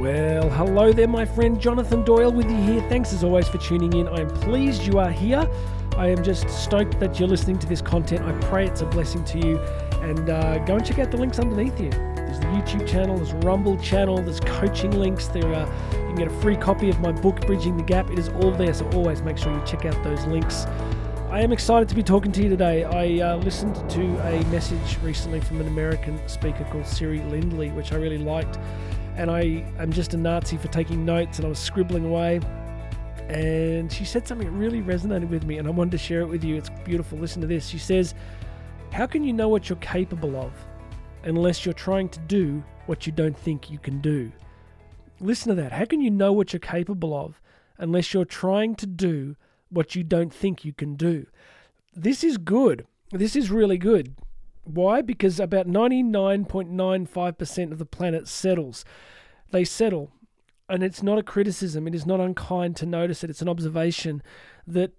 Well, hello there, my friend Jonathan Doyle with you here. Thanks as always for tuning in. I am pleased you are here. I am just stoked that you're listening to this content. I pray it's a blessing to you. And uh, go and check out the links underneath you. There's the YouTube channel, there's Rumble channel, there's coaching links. There are you can get a free copy of my book, Bridging the Gap. It is all there, so always make sure you check out those links. I am excited to be talking to you today. I uh, listened to a message recently from an American speaker called Siri Lindley, which I really liked. And I am just a Nazi for taking notes, and I was scribbling away. And she said something that really resonated with me, and I wanted to share it with you. It's beautiful. Listen to this. She says, How can you know what you're capable of unless you're trying to do what you don't think you can do? Listen to that. How can you know what you're capable of unless you're trying to do what you don't think you can do. This is good. This is really good. Why? Because about 99.95% of the planet settles. They settle. And it's not a criticism, it is not unkind to notice it. It's an observation that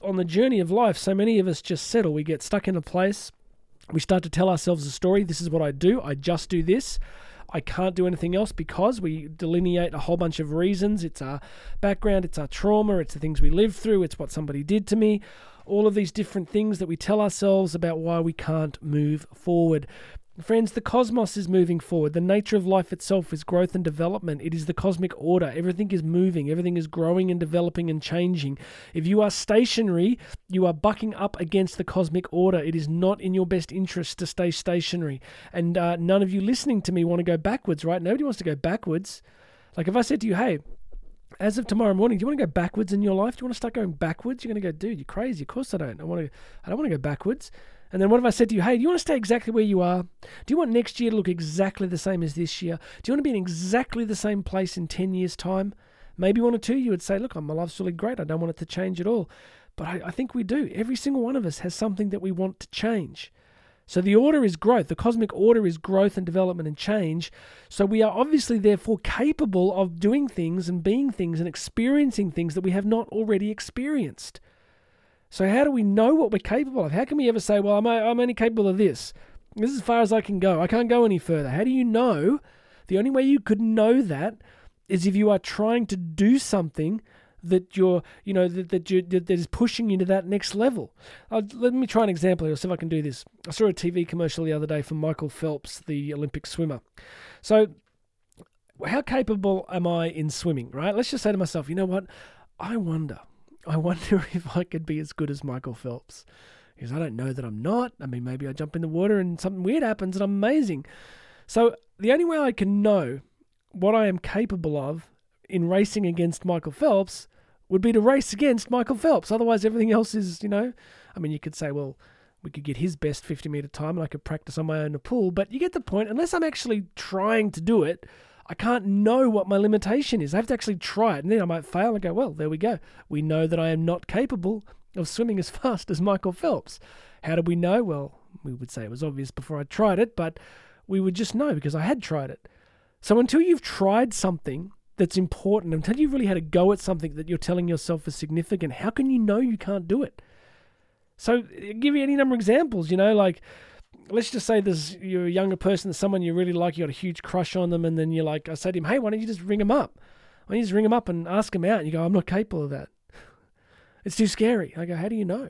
on the journey of life, so many of us just settle. We get stuck in a place. We start to tell ourselves a story. This is what I do. I just do this. I can't do anything else because we delineate a whole bunch of reasons. It's our background, it's our trauma, it's the things we lived through, it's what somebody did to me. All of these different things that we tell ourselves about why we can't move forward. Friends, the cosmos is moving forward. The nature of life itself is growth and development. It is the cosmic order. Everything is moving, everything is growing and developing and changing. If you are stationary, you are bucking up against the cosmic order. It is not in your best interest to stay stationary. And uh, none of you listening to me want to go backwards, right? Nobody wants to go backwards. Like if I said to you, hey, as of tomorrow morning, do you want to go backwards in your life? Do you want to start going backwards? You're going to go, dude, you're crazy. Of course I don't. I want to. I don't want to go backwards. And then what if I said to you, hey, do you want to stay exactly where you are? Do you want next year to look exactly the same as this year? Do you want to be in exactly the same place in 10 years' time? Maybe one or two, you would say, look, my life's really great. I don't want it to change at all. But I, I think we do. Every single one of us has something that we want to change. So the order is growth. The cosmic order is growth and development and change. So we are obviously therefore capable of doing things and being things and experiencing things that we have not already experienced. So, how do we know what we're capable of? How can we ever say, well, I'm, I'm only capable of this? This is as far as I can go. I can't go any further. How do you know? The only way you could know that is if you are trying to do something that you're, you know, that, that, you, that, is pushing you to that next level. Uh, let me try an example here. See if I can do this. I saw a TV commercial the other day for Michael Phelps, the Olympic swimmer. So, how capable am I in swimming, right? Let's just say to myself, you know what? I wonder I wonder if I could be as good as Michael Phelps. Because I don't know that I'm not. I mean, maybe I jump in the water and something weird happens and I'm amazing. So the only way I can know what I am capable of in racing against Michael Phelps would be to race against Michael Phelps. Otherwise, everything else is, you know, I mean, you could say, well, we could get his best 50 meter time and I could practice on my own in a pool, but you get the point. Unless I'm actually trying to do it, I can't know what my limitation is. I have to actually try it, and then I might fail and go, well, there we go. We know that I am not capable of swimming as fast as Michael Phelps. How did we know? Well, we would say it was obvious before I tried it, but we would just know because I had tried it. So until you've tried something that's important, until you've really had a go at something that you're telling yourself is significant, how can you know you can't do it? So I'll give you any number of examples, you know, like let's just say there's you're a younger person, someone you really like, you got a huge crush on them, and then you're like, I say to him, hey, why don't you just ring him up? Why don't you just ring him up and ask him out? And you go, I'm not capable of that. It's too scary. I go, how do you know?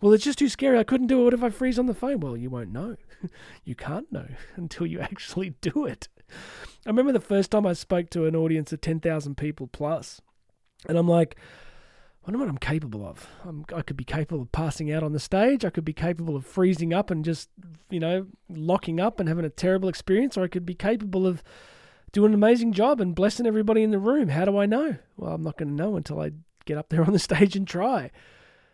Well, it's just too scary. I couldn't do it. What if I freeze on the phone? Well, you won't know. you can't know until you actually do it. I remember the first time I spoke to an audience of 10,000 people plus, and I'm like, I know what I'm capable of. I'm, I could be capable of passing out on the stage. I could be capable of freezing up and just, you know, locking up and having a terrible experience, or I could be capable of doing an amazing job and blessing everybody in the room. How do I know? Well, I'm not going to know until I get up there on the stage and try.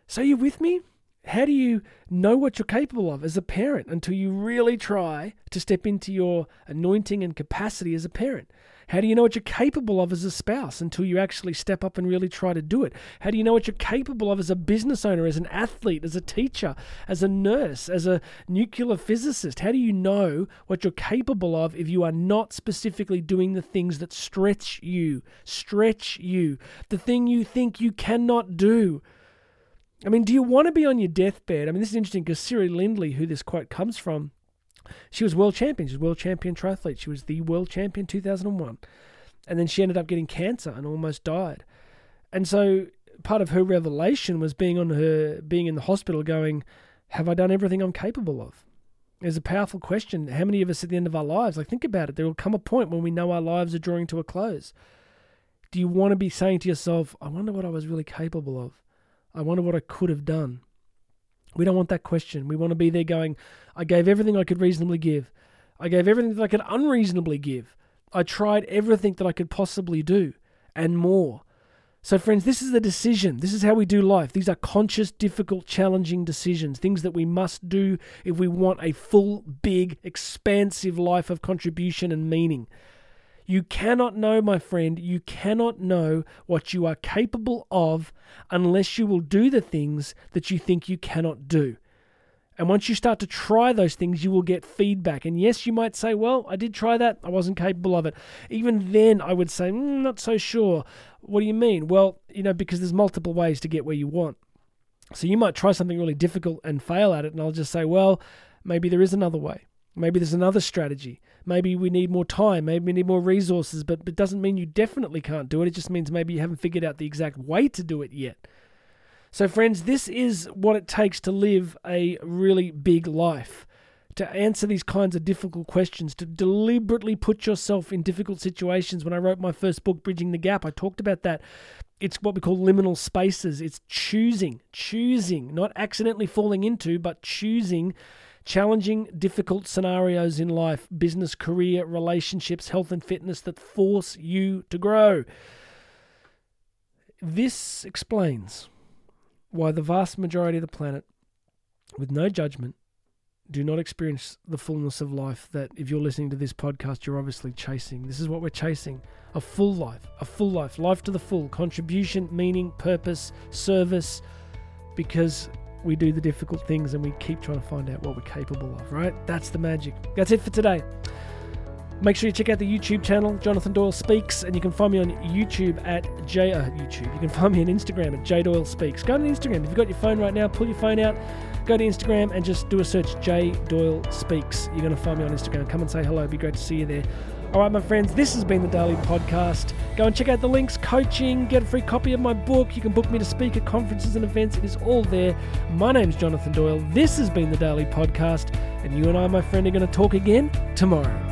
So, you with me? How do you know what you're capable of as a parent until you really try to step into your anointing and capacity as a parent? How do you know what you're capable of as a spouse until you actually step up and really try to do it? How do you know what you're capable of as a business owner, as an athlete, as a teacher, as a nurse, as a nuclear physicist? How do you know what you're capable of if you are not specifically doing the things that stretch you, stretch you, the thing you think you cannot do? I mean, do you want to be on your deathbed? I mean, this is interesting because Siri Lindley, who this quote comes from, she was world champion. She was world champion triathlete. She was the world champion 2001. And then she ended up getting cancer and almost died. And so part of her revelation was being on her being in the hospital going, Have I done everything I'm capable of? It's a powerful question. How many of us at the end of our lives, like think about it, there will come a point when we know our lives are drawing to a close. Do you want to be saying to yourself, I wonder what I was really capable of? I wonder what I could have done. We don't want that question. We want to be there going, I gave everything I could reasonably give. I gave everything that I could unreasonably give. I tried everything that I could possibly do and more. So, friends, this is the decision. This is how we do life. These are conscious, difficult, challenging decisions, things that we must do if we want a full, big, expansive life of contribution and meaning. You cannot know, my friend, you cannot know what you are capable of unless you will do the things that you think you cannot do. And once you start to try those things, you will get feedback. And yes, you might say, Well, I did try that. I wasn't capable of it. Even then, I would say, mm, Not so sure. What do you mean? Well, you know, because there's multiple ways to get where you want. So you might try something really difficult and fail at it. And I'll just say, Well, maybe there is another way. Maybe there's another strategy. Maybe we need more time. Maybe we need more resources. But it doesn't mean you definitely can't do it. It just means maybe you haven't figured out the exact way to do it yet. So, friends, this is what it takes to live a really big life. To answer these kinds of difficult questions, to deliberately put yourself in difficult situations. When I wrote my first book, Bridging the Gap, I talked about that. It's what we call liminal spaces. It's choosing, choosing, not accidentally falling into, but choosing challenging, difficult scenarios in life, business, career, relationships, health, and fitness that force you to grow. This explains why the vast majority of the planet, with no judgment, do not experience the fullness of life that if you're listening to this podcast, you're obviously chasing. This is what we're chasing a full life, a full life, life to the full, contribution, meaning, purpose, service, because we do the difficult things and we keep trying to find out what we're capable of, right? That's the magic. That's it for today. Make sure you check out the YouTube channel, Jonathan Doyle Speaks, and you can find me on YouTube at J uh, YouTube. You can find me on Instagram at J Doyle Speaks. Go to Instagram. If you've got your phone right now, pull your phone out, go to Instagram and just do a search J Doyle Speaks. You're going to find me on Instagram. Come and say hello. It'd be great to see you there. All right, my friends, this has been the Daily Podcast. Go and check out the links, coaching, get a free copy of my book. You can book me to speak at conferences and events. It is all there. My name's Jonathan Doyle. This has been the Daily Podcast, and you and I, my friend, are going to talk again tomorrow.